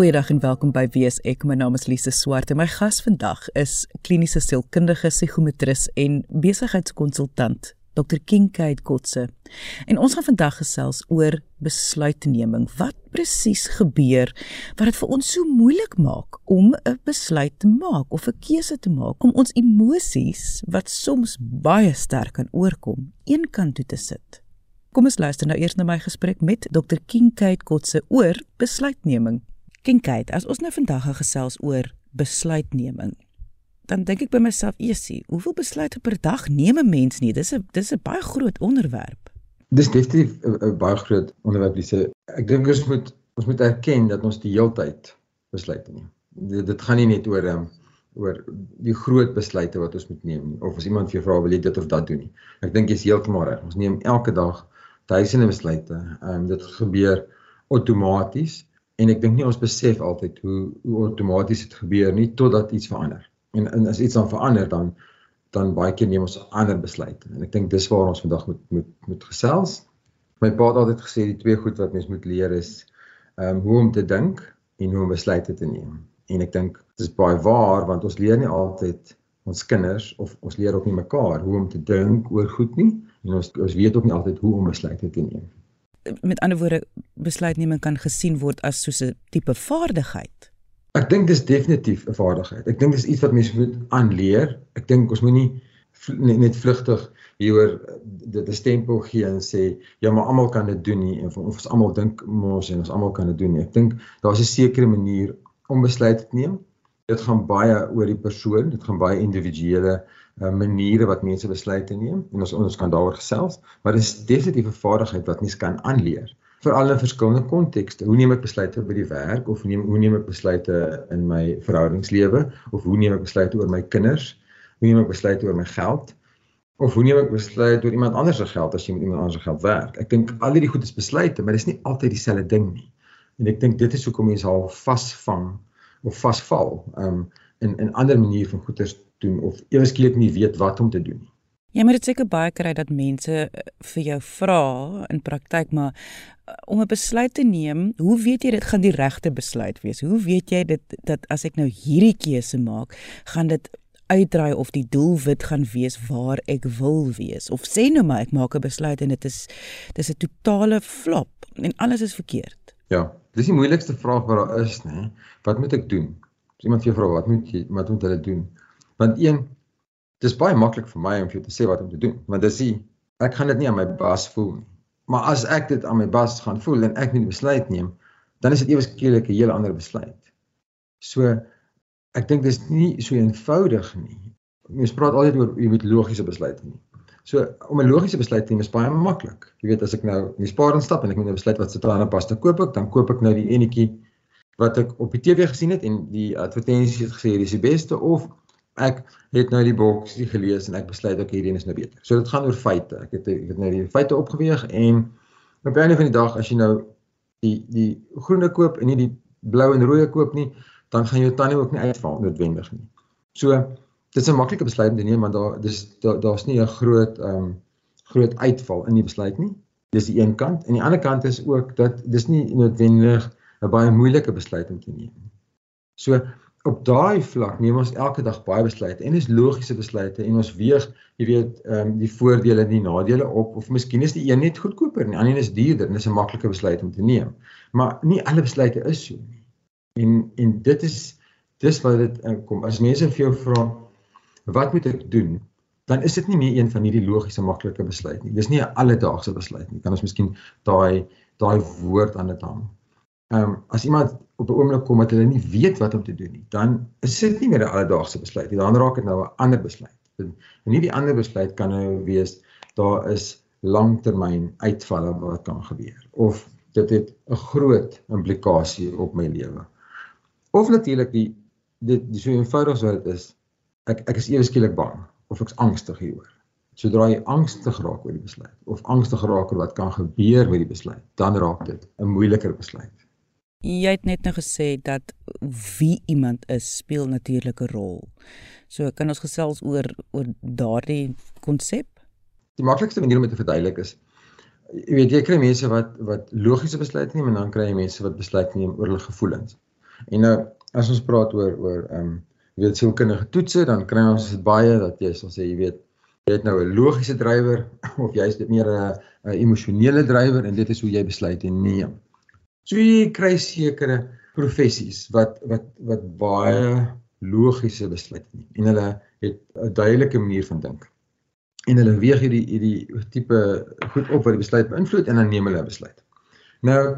Goeiedag en welkom by WSEK. My naam is Lise Swart en my gas vandag is kliniese sielkundige psigometris en besigheidskonsultant Dr. Kinkade Kotse. En ons gaan vandag gesels oor besluitneming. Wat presies gebeur wat dit vir ons so moeilik maak om 'n besluit te maak of 'n keuse te maak om ons emosies wat soms baie sterk kan oorkom, eenkant toe te sit. Kom ons luister nou eers na my gesprek met Dr. Kinkade Kotse oor besluitneming. Kinkade, as ons nou vandag gaan gesels oor besluitneming, dan dink ek by myself, "Esie, hoeveel besluite per dag neem 'n mens nie? Dis 'n dis 'n baie groot onderwerp." Dis definitief 'n baie groot onderwerp, Lise. Ek dink ons moet ons moet erken dat ons die heeltyd besluite neem. Dit, dit gaan nie net oor um, oor die groot besluite wat ons moet neem nie of as iemand vir jou vra wil jy dit of dat doen nie. Ek dink jy's heeltemal reg. Ons neem elke dag duisende besluite. Ehm um, dit gebeur outomaties en ek dink nie ons besef altyd hoe hoe outomaties dit gebeur nie totdat iets verander en, en as iets dan verander dan dan baie keer neem ons ander besluite en ek dink dis waar ons vandag moet moet moet gesels. My pa het altyd gesê die twee goed wat mens moet leer is ehm um, hoe om te dink en hoe om besluite te neem. En ek dink dit is baie waar want ons leer nie altyd ons kinders of ons leer ook nie mekaar hoe om te dink oor goed nie en ons ons weet ook nie altyd hoe om besluite te neem. Met ander woorde besluitneming kan gesien word as soos 'n tipe vaardigheid. Ek dink dis definitief 'n vaardigheid. Ek dink dis iets wat mense moet aanleer. Ek dink ons moenie net, net vlugtig hieroor dit 'n stempel gee en sê ja, maar almal kan dit doen nie en of ons almal dink mos en ons almal kan dit doen nie. Ek dink daar's 'n sekere manier om besluite te neem. Dit gaan baie oor die persoon, dit gaan baie individuele maniere wat mense besluite neem en ons ons kan daaroor gesels, maar dit is definitief 'n vaardigheid wat mens kan aanleer veral in verskillende kontekste. Hoe neem ek besluite by die werk of neem hoe neem ek besluite in my verhoudingslewe of hoe neem ek besluite oor my kinders? Hoe neem ek besluite oor my geld? Of hoe neem ek besluite oor iemand anders se geld as jy met iemand anders se geld werk? Ek dink al hierdie goed is besluite, maar dit is nie altyd dieselfde ding nie. En ek dink dit is hoekom mense al vasvang of vasval um in 'n ander manier van goeders doen of ewe skielik nie weet wat om te doen nie. Jy moet dit seker baie kry dat mense eh, vir jou vra in praktyk maar eh, om 'n besluit te neem, hoe weet jy dit gaan die regte besluit wees? Hoe weet jy dit dat as ek nou hierdie keuse maak, gaan dit uitdraai of die doelwit gaan wees waar ek wil wees? Of sê nou maar ek maak 'n besluit en dit is dis 'n totale flop en alles is verkeerd. Ja, dis die moeilikste vraag wat daar is, né? Wat moet ek doen? As iemand vir jou vra wat moet jy wat moet hulle doen? Want een dis baie maklik vir my om vir jou te sê wat om te doen, want dis ie ek gaan dit nie aan my bas voel nie. Maar as ek dit aan my bas gaan voel en ek moet 'n besluit neem, dan is dit ewe skielik 'n heel ander besluit. So ek dink dis nie so eenvoudig nie. Mens praat altyd oor jy moet logiese besluite neem. So om 'n logiese besluit te neem is baie maklik. Jy weet as ek nou in die spaar instap en ek moet 'n nou besluit wat se trane pas te koop ek, dan koop ek nou die enetjie wat ek op die TV gesien het en die advertensies het gesê dis die beste of ek het nou die boksie gelees en ek besluit ek hierdie is nou beter. So dit gaan oor feite. Ek het ek het nou die feite opgeweeg en op 'n einde van die dag as jy nou die die groene koop en nie die blou en rooi koop nie, dan gaan jou tannie ook nie uitval noodwendig nie. So dit is 'n maklike besluit om te neem want daar dis daar's daar nie 'n groot ehm um, groot uitval in die besluit nie. Dis die een kant en die ander kant is ook dat dis nie noodwendig 'n baie moeilike besluit om te neem nie. So op daai vlak neem ons elke dag baie besluite en dis logiese besluite en ons weeg, jy weet, ehm um, die voordele en die nadele op of miskien is die een net goedkoper en die ander is duurder en dis 'n maklike besluit om te neem. Maar nie alle besluite is so nie. En en dit is dis wat dit uh, kom. As mense vir jou vra wat moet ek doen? Dan is dit nie meer een van hierdie logiese maklike besluite nie. Dis nie 'n alledaagse besluit nie. Kan ons miskien daai daai woord aan dit hang? Ehm um, as iemand op 'n oomblik kom dat hulle nie weet wat om te doen nie, dan is dit nie meer 'n alledaagse besluit nie. Dan raak dit nou 'n ander besluit. En hierdie ander besluit kan nou wees daar is langtermyn uitvalle wat kan gebeur of dit het 'n groot implikasie op my lewe. Of natuurlik die dit die so eenvoudig so dit is ek ek is ewe skielik bang of ek's angstig hieroor. Sodra jy angstig raak oor die besluit of angstig raak oor wat kan gebeur met die besluit, dan raak dit 'n moeiliker besluit. Jy het net nou gesê dat wie iemand is speel natuurlik 'n rol. So kan ons gesels oor oor daardie konsep? Die maklikste manier om dit te verduidelik is jy weet jy kry mense wat wat logiese besluite neem en dan kry jy mense wat besluit neem oor hulle gevoelens. En nou as ons praat oor oor ehm um, weet sielkundige toetse, dan kry ons dit baie dat jy sal sê jy weet jy het nou 'n logiese drywer of jy is dit meer 'n emosionele drywer en dit is hoe jy besluite neem. So jy kry sekere professies wat wat wat baie logiese besluite neem en hulle het 'n duidelike manier van dink. En hulle weeg hierdie hierdie tipe goed op wat die besluit beïnvloed en dan neem hulle 'n besluit. Nou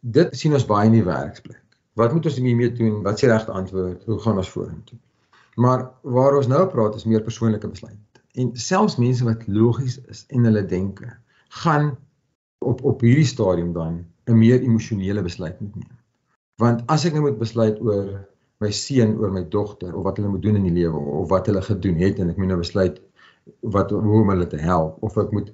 dit sien ons baie in die werksplek. Wat moet ons hiermee doen? Wat is die regte antwoord? Hoe gaan ons vorentoe? Maar waar ons nou praat is meer persoonlike besluite en selfs mense wat logies is en hulle denke gaan op op hierdie stadium dan 'n meer emosionele besluit moet neem. Want as ek nou moet besluit oor my seun, oor my dogter of wat hulle moet doen in die lewe of wat hulle gedoen het en ek moet nou besluit wat hoe om hulle te help of ek moet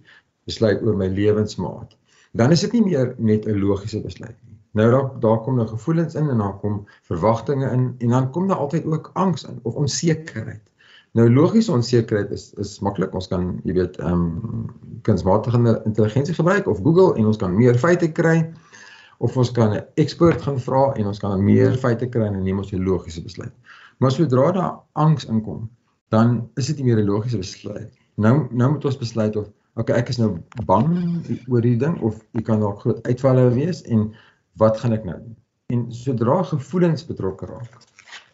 besluit oor my lewensmaat, dan is dit nie meer net 'n logiese besluit nie. Nou daar daar kom nou gevoelens in en daar kom verwagtinge in en dan kom daar altyd ook angs in of onsekerheid. Nou logiese onsekerheid is is maklik. Ons kan, jy weet, ehm um, kunsmatige intelligensie gebruik of Google en ons kan meer feite kry of ons kan 'n ekspert gaan vra en ons kan meer feite kry en neem ons 'n logiese besluit. Maar sodra daar angs inkom, dan is dit nie meer 'n logiese besluit. Nou nou moet ons besluit of okay, ek is nou bang oor hierdie ding of jy kan dalk groot uitvalle wees en wat gaan ek nou doen? En sodra gevoelens betrokke raak,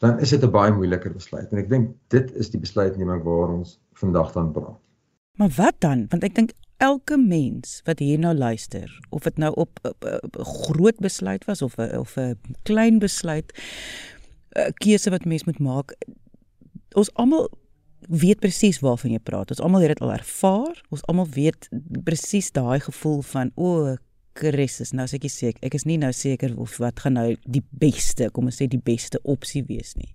dan is dit 'n baie moeiliker besluit en ek dink dit is die besluitneming waar ons vandag dan praat. Maar wat dan? Want ek dink elke mens wat hier nou luister, of dit nou op 'n groot besluit was of 'n of 'n klein besluit, 'n keuse wat mens moet maak, ons almal weet presies waarvan jy praat. Ons almal het dit al ervaar. Ons almal weet presies daai gevoel van o, Christus, nou sê ek seker, ek is nie nou seker of wat gaan nou die beste, kom ons sê die beste opsie wees nie.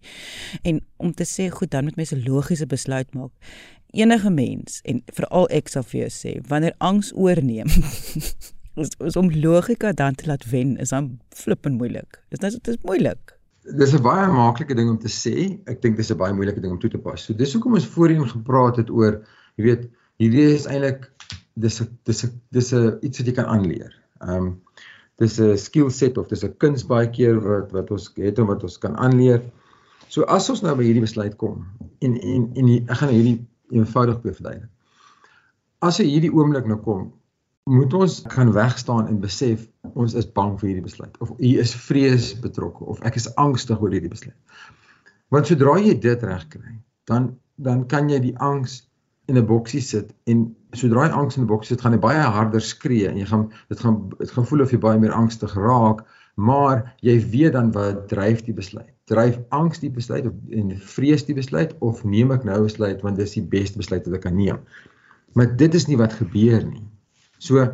En om te sê goed, dan moet mense 'n logiese besluit maak. Enige mens en veral ek sal vir jou sê, wanneer angs oorneem, is, is om logika dan te laat wen, is dan flippend moeilik. Dit is dit is moeilik. Dis 'n baie maklike ding om te sê. Ek dink dis 'n baie moeilike ding om toe te pas. So dis hoekom ons voorheen gepraat het oor, jy weet, hierdie is eintlik dis 'n dis 'n dis 'n iets wat jy kan aanleer. Ehm um, dis 'n skill set of dis 'n kuns baie keer wat wat ons het en wat ons kan aanleer. So as ons nou by hierdie besluit kom en en en ek gaan hierdie eenvoudig verduidelik. As jy hierdie oomblik nou kom, moet ons gaan wegstaan en besef ons is bang vir hierdie besluit of hier is vrees betrokke of ek is angstig oor hierdie besluit. Want sodra jy dit reg kry, dan dan kan jy die angs in 'n boksie sit en sodra jy angs in 'n boksie sit, gaan jy baie harder skree en jy gaan dit gaan dit gaan voel of jy baie meer angstig raak, maar jy weet dan wat dryf die besluit. Dryf angs die besluit of en vrees die besluit of neem ek nou 'n besluit want dis die beste besluit wat ek kan neem. Maar dit is nie wat gebeur nie. So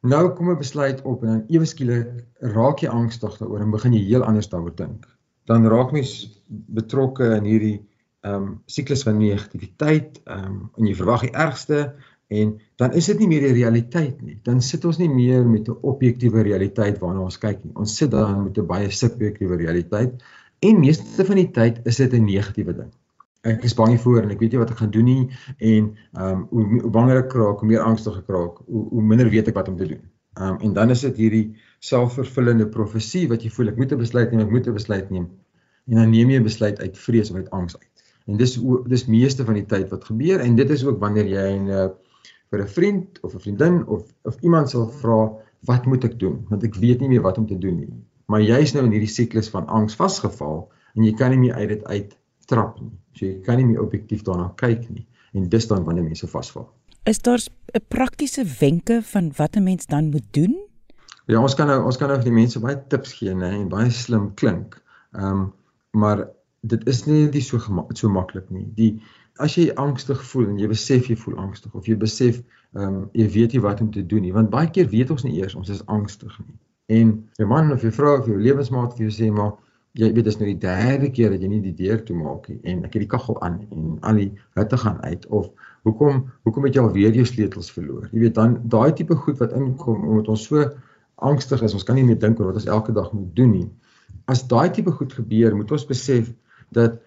nou kom 'n besluit op en dan ewe skielik raak jy angstig daaroor en begin jy heel anders daaroor dink. Dan raak mens betrokke in hierdie ehm um, siklus van negativiteit, ehm um, en jy verwag die ergste en dan is dit nie meer die realiteit nie. Dan sit ons nie meer met 'n objektiewe realiteit waarna ons kyk nie. Ons sit dan met 'n baie subjektiewe realiteit en meeste van die tyd is dit 'n negatiewe ding. Ek is bang hiervoor en ek weet nie wat ek gaan doen nie en ehm um, hoe, hoe banger ek raak, hoe meer angstig ek raak, hoe, hoe minder weet ek wat om te doen. Ehm um, en dan is dit hierdie selfvervullende profesie wat jy voel ek moet 'n besluit neem, ek moet 'n besluit neem. En dan neem jy 'n besluit uit vrees of uit angs uit. En dis dis meeste van die tyd wat gebeur en dit is ook wanneer jy 'n uh, vir 'n vriend of 'n vriendin of of iemand sal vra wat moet ek doen want ek weet nie meer wat om te doen nie. Maar jy's nou in hierdie siklus van angs vasgeval en jy kan nie meer uit dit uit trap nie. So jy kan nie meer objektief daarna kyk nie en dis dan wanneer mense vasval. Is daar 'n praktiese wenke van wat 'n mens dan moet doen? Ja, ons kan nou ons kan nou vir die mense baie tips gee nê en baie slim klink. Ehm um, maar dit is nie net so so maklik nie. Die as jy angstig voel en jy besef jy voel angstig of jy besef ehm um, jy weet nie wat om te doen nie, want baie keer weet ons nie eers ons is angstig nie. En jou man of jou vrou of jou lewensmaat vir jou sê maar jy weet dis nou die derde keer dat jy nie die deur toe maak nie en ek het die kaggel aan en al die hitte gaan uit of hoekom hoekom het jy al weer jou sleutels verloor? Jy weet dan daai tipe goed wat inkom omdat ons so angstig is, ons kan nie meer dink oor wat ons elke dag moet doen nie. As daai tipe goed gebeur, moet ons besef dat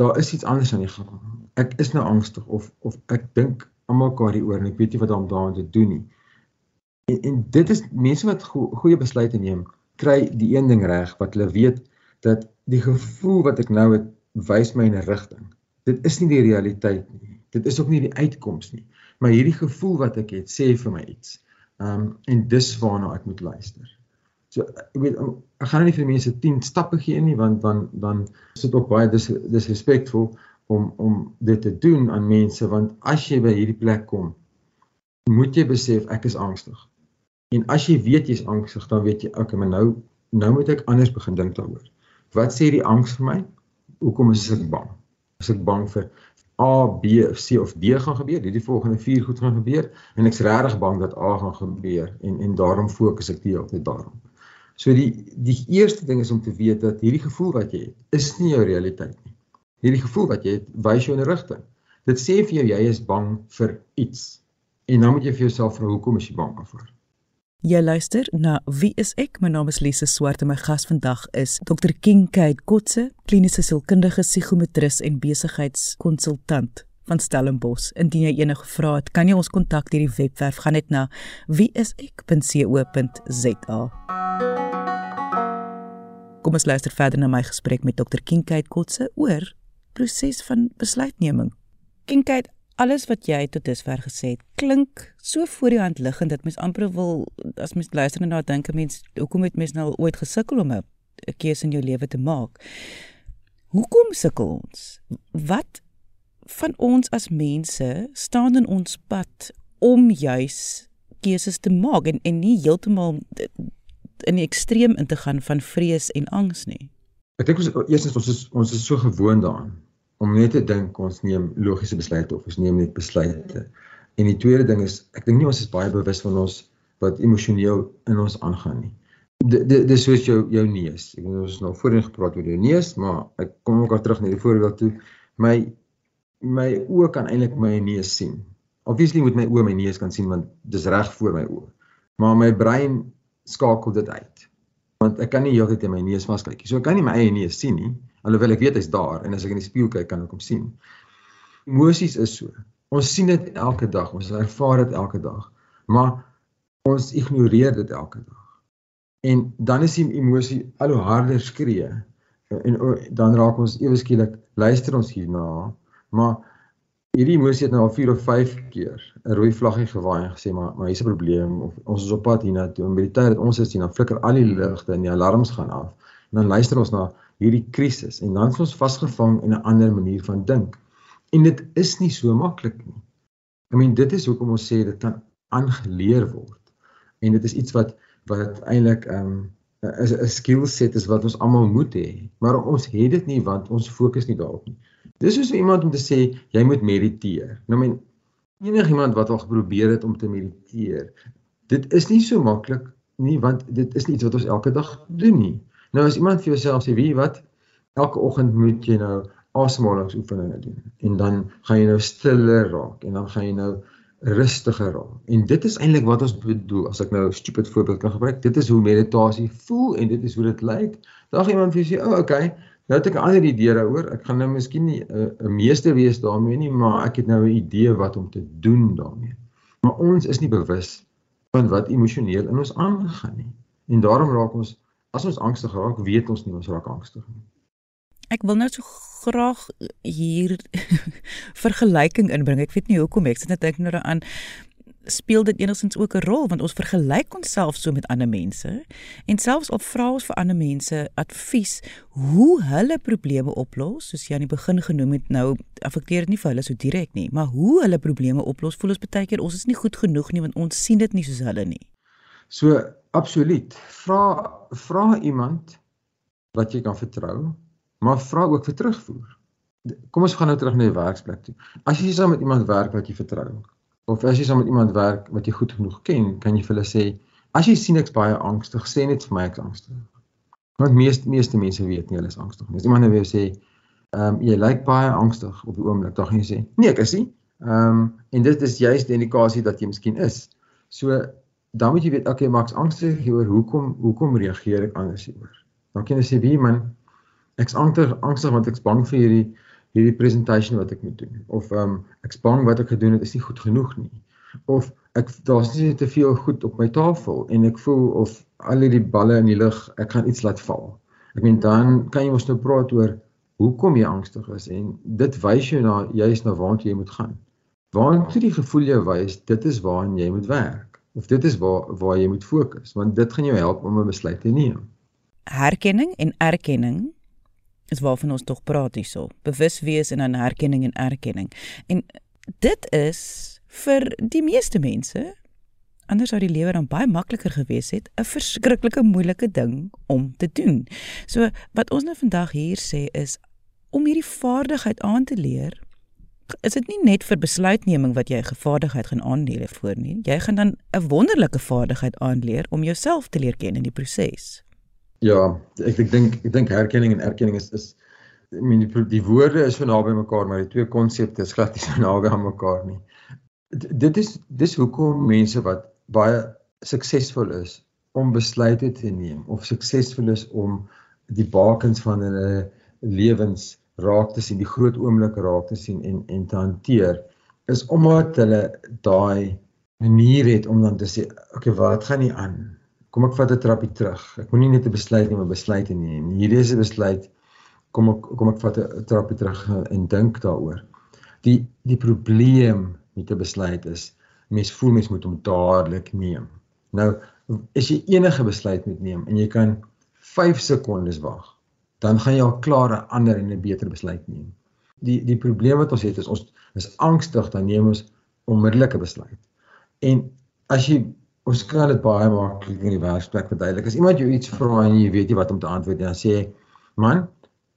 daar is iets anders aan die gang. Ek is nou angstig of of ek dink aan mekaar hieroor en ek weet nie wat om daaraan te doen nie. En, en dit is mense wat go, goeie besluite neem, kry die een ding reg wat hulle weet dat die gevoel wat ek nou het wys my in 'n rigting. Dit is nie die realiteit nie. Dit is ook nie die uitkoms nie. Maar hierdie gevoel wat ek het sê vir my iets. Um en dis waarna ek moet luister. So ek weet ek gaan nie vir mense 10 stappe gee nie want dan dan is dit ook baie dis disrespekvol om om dit te doen aan mense want as jy by hierdie plek kom moet jy besef ek is angstig. En as jy weet jy's angstig, dan weet jy okay, maar nou nou moet ek anders begin dink daaroor. Wat sê die angs vir my? Hoekom is ek bang? Is ek bang vir A, B, C of D gaan gebeur? Hierdie volgende 4 goed gaan gebeur en ek's regtig bang dat A gaan gebeur en en daarom fokus ek die hele tyd daarop. So die die eerste ding is om te weet dat hierdie gevoel wat jy het, is nie jou realiteit nie. Hierdie gevoel wat jy het, wys jou in 'n rigting. Dit sê vir jou jy is bang vir iets. En dan moet jy vir jouself vra hoekom is jy bang daarvoor? Jy luister na Wie is ek? My naam is Lise Swart en my gas vandag is Dr. Kinkade Kotse, kliniese sielkundige psigometris en besigheidskonsultant van Stellenbosch. Indien jy enige vrae het, kan jy ons kontak deur die webwerf gaan net na wieisek.co.za. Kom ons luister verder na my gesprek met Dr. Kinkade Kotse oor proses van besluitneming. Kinkade alles wat jy tot dusver gesê het klink so voor die hand liggend dat mens amper wil as mens luister en na dink 'n mens hoekom het mens nou ooit gesukkel om 'n keuse in jou lewe te maak? Hoekom sukkel ons? Wat van ons as mense staan in ons pad om juis keuses te maak en en nie heeltemal in die ekstreem in te gaan van vrees en angs nie. Ek dink ons eerstens ons is ons is so gewoond daaraan om net te dink ons neem logiese besluite of ons neem net besluite. En die tweede ding is ek dink nie ons is baie bewus van ons wat emosioneel in ons aangaan nie. Dit dis soos jou jou neus. Ek weet ons het nou voorheen gepraat oor jou neus, maar ek kom ook al terug na die voorbeeld toe. My my oë kan eintlik my neus sien. Obviously moet my oë my neus kan sien want dis reg voor my oë. Maar my brein skakel dit uit. Want ek kan nie heeltyd in my neus vaskyk nie. So ek kan nie my eie neus sien nie alhoewel ek weet hy's daar en as ek in die spieël kyk kan ek hom sien. Emosies is so. Ons sien dit elke dag, ons ervaar dit elke dag, maar ons ignoreer dit elke dag. En dan is die emosie al hoe harder skree en dan raak ons ewe skielik luister ons hierna, maar hierdie emosie het nou al 4 of 5 keer 'n rooi vlaggie gewaai en gesê maar maar hier's 'n probleem of ons is op pad hiernatoe en by die tyd dat ons is hier dan flikker al die ligte en die alarms gaan af. En dan luister ons na hierdie krisis en dan is ons vasgevang in 'n ander manier van dink. En dit is nie so maklik nie. I mean dit is hoekom ons sê dit kan aangeleer word. En dit is iets wat wat eintlik ehm um, 'n 'n skill set is wat ons almal moet hê. Maar ons het dit nie want ons fokus nie daarop nie. Dis soos iemand om te sê jy moet mediteer. Nou men enigiemand wat al geprobeer het om te mediteer, dit is nie so maklik nie want dit is nie iets wat ons elke dag doen nie. Nou as iemand vir jouself sê, "Wie wat? Elke oggend moet jy nou asemhalingsoefeninge doen en dan gaan jy nou stiller raak en dan gaan jy nou rustiger raak." En dit is eintlik wat ons bedoel as ek nou 'n stupid voorbeeld kan gebruik. Dit is hoe meditasie voel en dit is hoe dit lyk. Gaan iemand vir jou sê, "O, oh, okay, nou het ek 'n ander idee daaroor. Ek gaan nou miskien nie 'n uh, meester wees daarmee nie, maar ek het nou 'n idee wat om te doen daarmee." Maar ons is nie bewus van wat emosioneel in ons aangaan nie. En daarom raak ons as ons angstig raak, weet ons nie ons raak angstig nie. Ek wil nou so graag hier vergelyking inbring. Ek weet nie hoekom ek sit net dink nou daaraan speel dit enigstens ook 'n rol? Want ons vergelyk onsself so met ander mense en selfs al vra ons vir ander mense advies hoe hulle probleme oplos soos jy aan die begin genoem het nou affekteer dit nie vir hulle so direk nie maar hoe hulle probleme oplos voel ons baie keer ons is nie goed genoeg nie want ons sien dit nie soos hulle nie. So absoluut. Vra vra iemand wat jy kan vertrou, maar vra ook vir terugvoer. Kom ons gaan nou terug na die werksplek toe. As jy saam met iemand werk wat jy vertrou, of as jy saam met iemand werk wat jy goed genoeg ken, kan jy vir hulle sê, as jy sien ek's baie angstig, sê net vir my ek's angstig. Want meeste meeste mense weet nie hulle is angstig nie. As iemand nou weer sê, ehm um, jy lyk baie angstig op die oomblik, dan gaan jy sê, nee, ek is nie. Ehm um, en dit is juist die indikasie dat jy miskien is. So dan moet jy weet okay Max angstig hieroor hoekom hoekom reageer ek anders hieroor dan kan jy sê wie man ek's angstig angstig want ek's bang vir hierdie hierdie presentation wat ek moet doen of ehm um, ek's bang wat ek gedoen het is nie goed genoeg nie of ek daar's nie te veel goed op my tafel en ek voel of al hierdie balle in die lug ek gaan iets laat val Ek meen dan kan jy mos nou praat oor hoekom jy angstig is en dit wys jou na juis na waartoe jy moet gaan. Waartoe die gevoel jou wys, dit is waaraan jy moet werk of dit is waar waar jy moet fokus want dit gaan jou help om 'n besluit te neem. Herkenning en erkenning is waarvan ons tog praat hierso. Bewus wees en dan herkenning en erkenning. En dit is vir die meeste mense anders sou die lewe dan baie makliker gewees het, 'n verskriklike moeilike ding om te doen. So wat ons nou vandag hier sê is om hierdie vaardigheid aan te leer is dit nie net vir besluitneming wat jy 'n vaardigheid gaan aanleer voor nie. Jy gaan dan 'n wonderlike vaardigheid aanleer om jouself te leer ken in die proses. Ja, ek ek dink ek dink herkenning en erkenning is is I mean die, die woorde is so naby mekaar, maar die twee konsepte is glad nie so naby aan mekaar nie. D dit is dis hoekom mense wat baie suksesvol is om besluite te neem of suksesvol is om die bakens van hulle lewens raak te sien, die groot oomblik raak te sien en en te hanteer is omdat hulle daai manier het om dan te sê, okay, wat gaan nie aan? Kom ek vat 'n trappie terug. Ek moenie net 'n besluit neem, 'n besluit neem. Hierdie is 'n besluit. Kom ek kom ek vat 'n trappie terug en dink daaroor. Die die probleem met 'n besluit is mens voel mens moet hom dadelik neem. Nou as jy enige besluit moet neem en jy kan 5 sekondes wag dan gaan jy al klaar 'n ander en 'n beter besluit neem. Die die probleem wat ons het is ons is angstig dan neem ons onmiddellike besluit. En as jy ons kan dit baie maklik in die werksplek verduidelik. As iemand jou iets vra en jy weet nie wat om te antwoord nie, dan sê jy: "Man,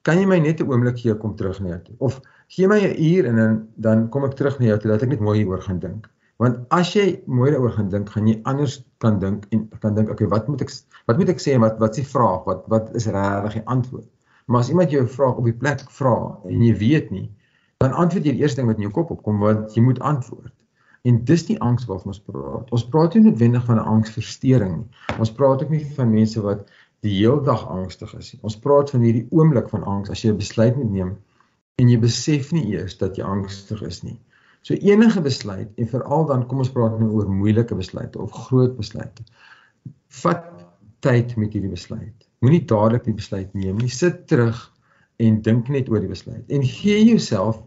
kan jy my net 'n oomblik gee kom terug na jou toe?" Of gee my 'n uur en dan dan kom ek terug na jou toe dat ek net mooi hieroor gaan dink. Want as jy mooi daaroor gaan dink, gaan jy anders kan dink en kan dink, "Oké, okay, wat moet ek wat moet ek sê en wat wat is die vraag? Wat wat is regtig die antwoord?" Maar as iemand jou 'n vraag op die plek vra en jy weet nie, dan antwoord jy die eerste ding wat in jou kop opkom want jy moet antwoord. En dis die angs waarvan ons praat. Ons praat nie noodwendig van 'n angsversteuring nie. Ons praat ook nie van mense wat die heel dag angstig is nie. Ons praat van hierdie oomblik van angs as jy 'n besluit moet neem en jy besef nie eers dat jy angstig is nie. So enige besluit en veral dan kom ons praat nou oor moeilike besluite of groot besluite. Vat tyd met hierdie besluit. Moenie dadelik die besluit neem nie. Sit terug en dink net oor die besluit en gee jouself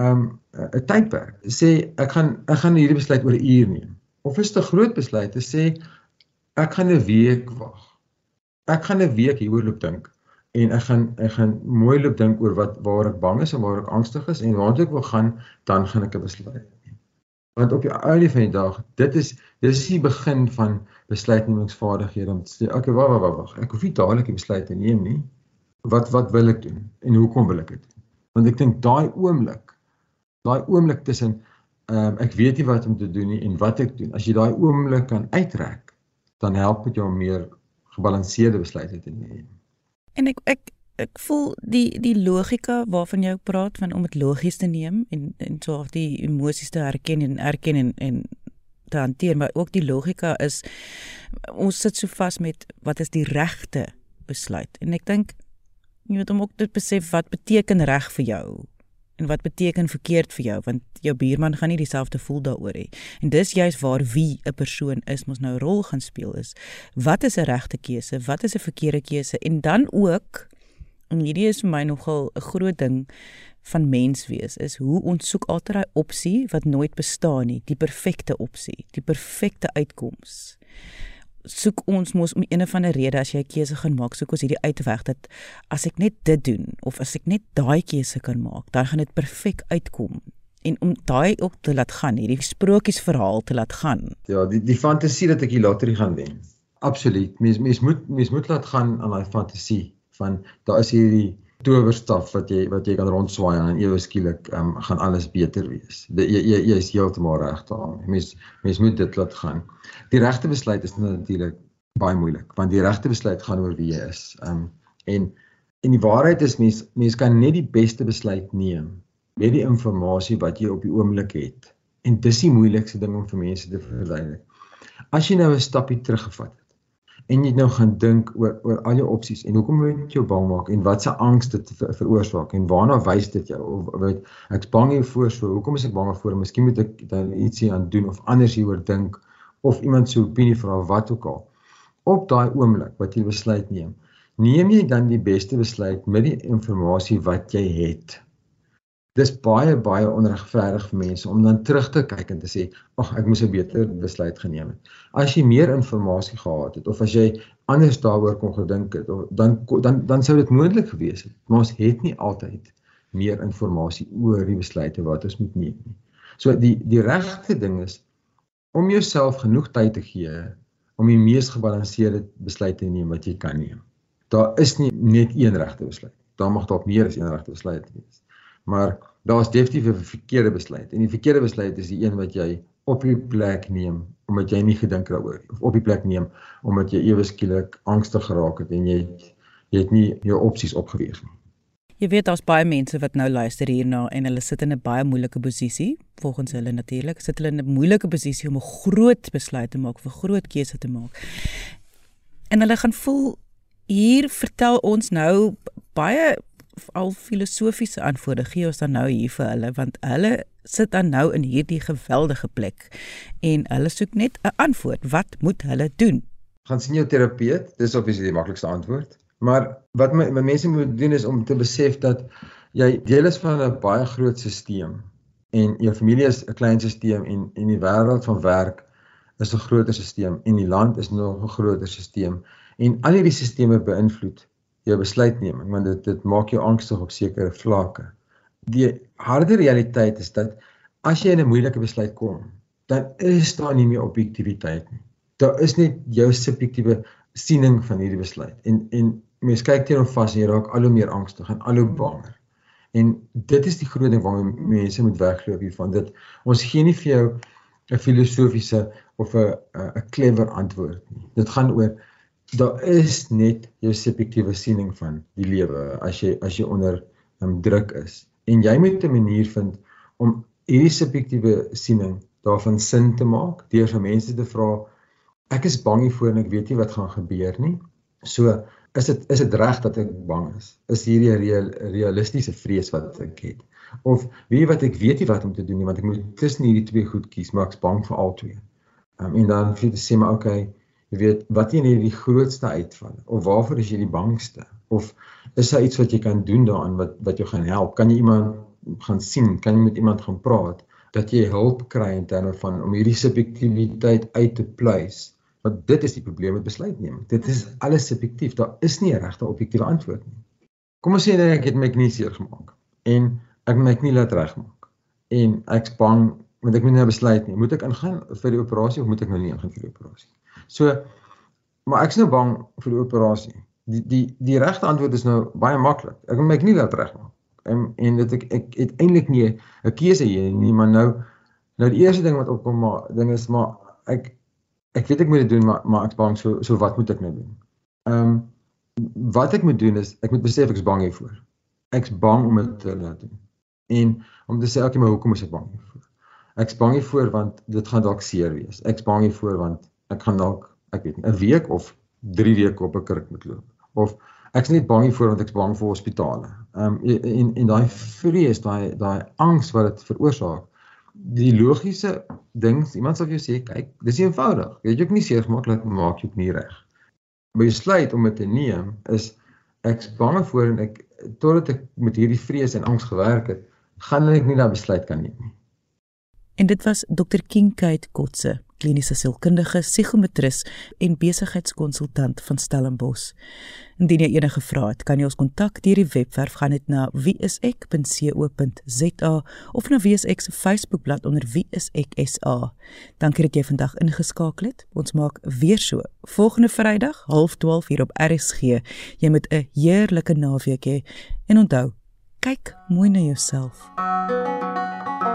um 'n tydperk. Sê ek gaan ek gaan hierdie besluit oor 'n uur neem. Of is dit 'n groot besluit? Sê ek gaan 'n week wag. Ek gaan 'n week hieroor loop dink en ek gaan ek gaan mooi loop dink oor wat waar ek bang is en waar ek angstig is en waartoe ek wil gaan, dan gaan ek 'n besluit neem. Want op die einde van die dag, dit is dis die begin van besluitnemingsvaardighede om te sê, okay, wag, wag, wag. Ek hoef nie dadelik 'n besluit te neem nie. Wat wat wil ek doen en hoekom wil ek dit doen? Want ek dink daai oomblik, daai oomblik tussen ehm um, ek weet nie wat om te doen nie en wat ek doen. As jy daai oomblik kan uittrek, dan help dit jou om meer gebalanseerde besluite te neem. En ek ek ek voel die die logika waarvan jy praat van om dit logies te neem en en so of die emosies te herken en erken en en te hanteer, maar ook die logika is ons sit so vas met wat is die regte besluit. En ek dink jy moet om ook dit besef wat beteken reg vir jou en wat beteken verkeerd vir jou want jou buurman gaan nie dieselfde voel daaroor hê. En dis juist waar wie 'n persoon is mos nou 'n rol gaan speel is. Wat is 'n regte keuse? Wat is 'n verkeerde keuse? En dan ook en hierdie is vir my nogal 'n groot ding van mens wees is hoe ons soek altyd daai opsie wat nooit bestaan nie, die perfekte opsie, die perfekte uitkoms. Soek ons mos om een of ander rede as jy 'n keuse gaan maak, soek ons hierdie uitweg dat as ek net dit doen of as ek net daai keuse kan maak, dan gaan dit perfek uitkom. En om daai ook te laat gaan, hierdie sprokiesverhaal te laat gaan. Ja, die die fantasie dat ek die lotery gaan wen. Absoluut. Mens mens moet mens moet laat gaan aan daai fantasie van daar is hierdie towerstaf wat jy wat jy kan rondswaai en ewe skielik um, gaan alles beter wees. Die, jy jy jy is heeltemal reg daar. Mens mens moet dit laat gaan. Die regte besluit is natuurlik baie moeilik want die regte besluit gaan oor wie jy is. Um en en die waarheid is mens mens kan net die beste besluit neem met die inligting wat jy op die oomblik het. En dis die moeilikste ding om vir mense te verduidelik. As jy nou 'n stapie teruggevat het en jy nou gaan dink oor oor al jou opsies en hoekom moet jy bang maak en wat se angs dit ver, veroorsaak en waarna wys dit jou? Of weet ek's bang hiervoor so hoekom is ek bang daarvoor? Miskien moet ek dan ietsie aan doen of anders hieroor dink of iemand se opinie vra wat ook al. Op daai oomblik wat jy besluit neem neem jy dan die beste besluit met die inligting wat jy het. Dis baie baie onregverdig vir mense om dan terug te kyk en te sê, "Ag, ek moes 'n beter besluit geneem het." As jy meer inligting gehad het of as jy anders daaroor kon gedink het, dan dan dan sou dit moontlik gewees het. Maar ons het nie altyd meer inligting oor die besluite wat ons moet neem nie. So die die regte ding is om jouself genoeg tyd te gee om die mees gebalanseerde besluit te neem wat jy kan neem. Daar is nie net een regte besluit. Daar mag dalk meer as een regte besluit wees. Maar daar's definitief 'n verkeerde besluit. En die verkeerde besluit is die een wat jy op die plek neem omdat jy nie gedink daaroor of op die plek neem omdat jy ewe skielik angstig geraak het en jy het, jy het nie jou opsies opgeweeg nie. Jy weet daar's baie mense wat nou luister hierna en hulle sit in 'n baie moeilike posisie, volgens hulle natuurlik, sit hulle in 'n moeilike posisie om 'n groot besluit te maak, 'n groot keuse te maak. En hulle gaan voel hier vertel ons nou baie al filosofiese antwoorde gee ons dan nou hier vir hulle want hulle sit dan nou in hierdie geweldige plek en hulle soek net 'n antwoord. Wat moet hulle doen? Gaan sien jou terapeut. Dis obviously die maklikste antwoord. Maar wat my, my mense moet doen is om te besef dat jy deel is van 'n baie groot stelsel en jou familie is 'n klein stelsel en en die wêreld van werk is 'n groter stelsel en die land is nog 'n groter stelsel en al hierdie stelsels beïnvloed jou besluitneming want dit dit maak jou angstig op sekere vlakke. Die harde realiteit is dat as jy in 'n moeilike besluit kom, dan is daar nie meer objektiviteit nie. Daar is net jou subjektiewe siening van hierdie besluit. En en mens kyk teen hom vas en jy raak al hoe meer angstig en al hoe banger. En dit is die groot ding waarmee mense moet wegloop hiervan. Dit ons gee nie vir jou 'n filosofiese of 'n 'n clever antwoord nie. Dit gaan oor daar is net jou subjektiewe siening van die lewe as jy as jy onder um, druk is. En jy moet 'n manier vind om hierdie subjektiewe siening daarvan sin te maak deur vir mense te vra ek is bang hiervoor en ek weet nie wat gaan gebeur nie. So is dit is dit reg dat ek bang is? Is hierdie real, realistiese vrees wat ek het? Of weet jy wat ek weet nie wat om te doen nie want ek moet tussen hierdie twee goed kies maar ek's bang vir al twee um, en dan vir te sê maar okay Jy weet, wat is nie die grootste uitval of waarvoor is jy die bangste? Of is daar iets wat jy kan doen daaraan wat wat jou gaan help? Kan jy iemand gaan sien? Kan jy met iemand gaan praat dat jy hulp kry in terme van om hierdie subjektiwiteit uit te pleis? Want dit is die probleem met besluitneming. Dit is alles subjektief. Daar is nie 'n regte objektiewe antwoord nie. Kom ons sê net ek het my knie seer gemaak en ek my knie laat regmaak. En ek's bang want ek moet nou besluit nie. Moet ek ingaan vir die operasie of moet ek nou nie ingaan vir die operasie? So maar ek's nou bang vir die operasie. Die die die regte antwoord is nou baie maklik. Ek moet my knie laat regmaak. En en dit ek ek het eintlik nie 'n keuse hier nie, maar nou nou die eerste ding wat opkom maar ding is maar ek ek weet ek moet dit doen maar maar ek's bang so so wat moet ek nou doen? Ehm um, wat ek moet doen is ek moet besef ek's bang hiervoor. Ek's bang om dit te laat doen. En om te sê okay maar hoekom is ek bang hiervoor? Ek's bang hiervoor want dit gaan dalk seer wees. Ek's bang hiervoor want ek gaan dalk ek weet nie 'n week of 3 weke op 'n kurk moet loop of ek's net bang hiervoor want ek's bang vir hospitale. Ehm um, en en daai vrees, daai daai angs wat dit veroorsaak. Die logiese ding, iemand sal vir jou sê, kyk, dis eenvoudig. Jy het jou nie seer gemaak laat maak jy nie reg. Besluit om dit te neem is ek's bang voor en ek totdat ek met hierdie vrees en angs gewerk het, gaan ek nie daai besluit kan neem nie. En dit was Dr. Kinkait Kotse, kliniese sielkundige, psigometris en besigheidskonsultant van Stellenbosch. Indien jy enige vrae het, kan jy ons kontak deur die webwerf gaan net na wieisek.co.za of na wieisek se Facebookblad onder wieiseksa. Dankie dat jy vandag ingeskakel het. Ons maak weer so volgende Vrydag 12:30 hier op RSG. Jy moet 'n heerlike naweek hê en onthou, kyk mooi na jouself. Thank you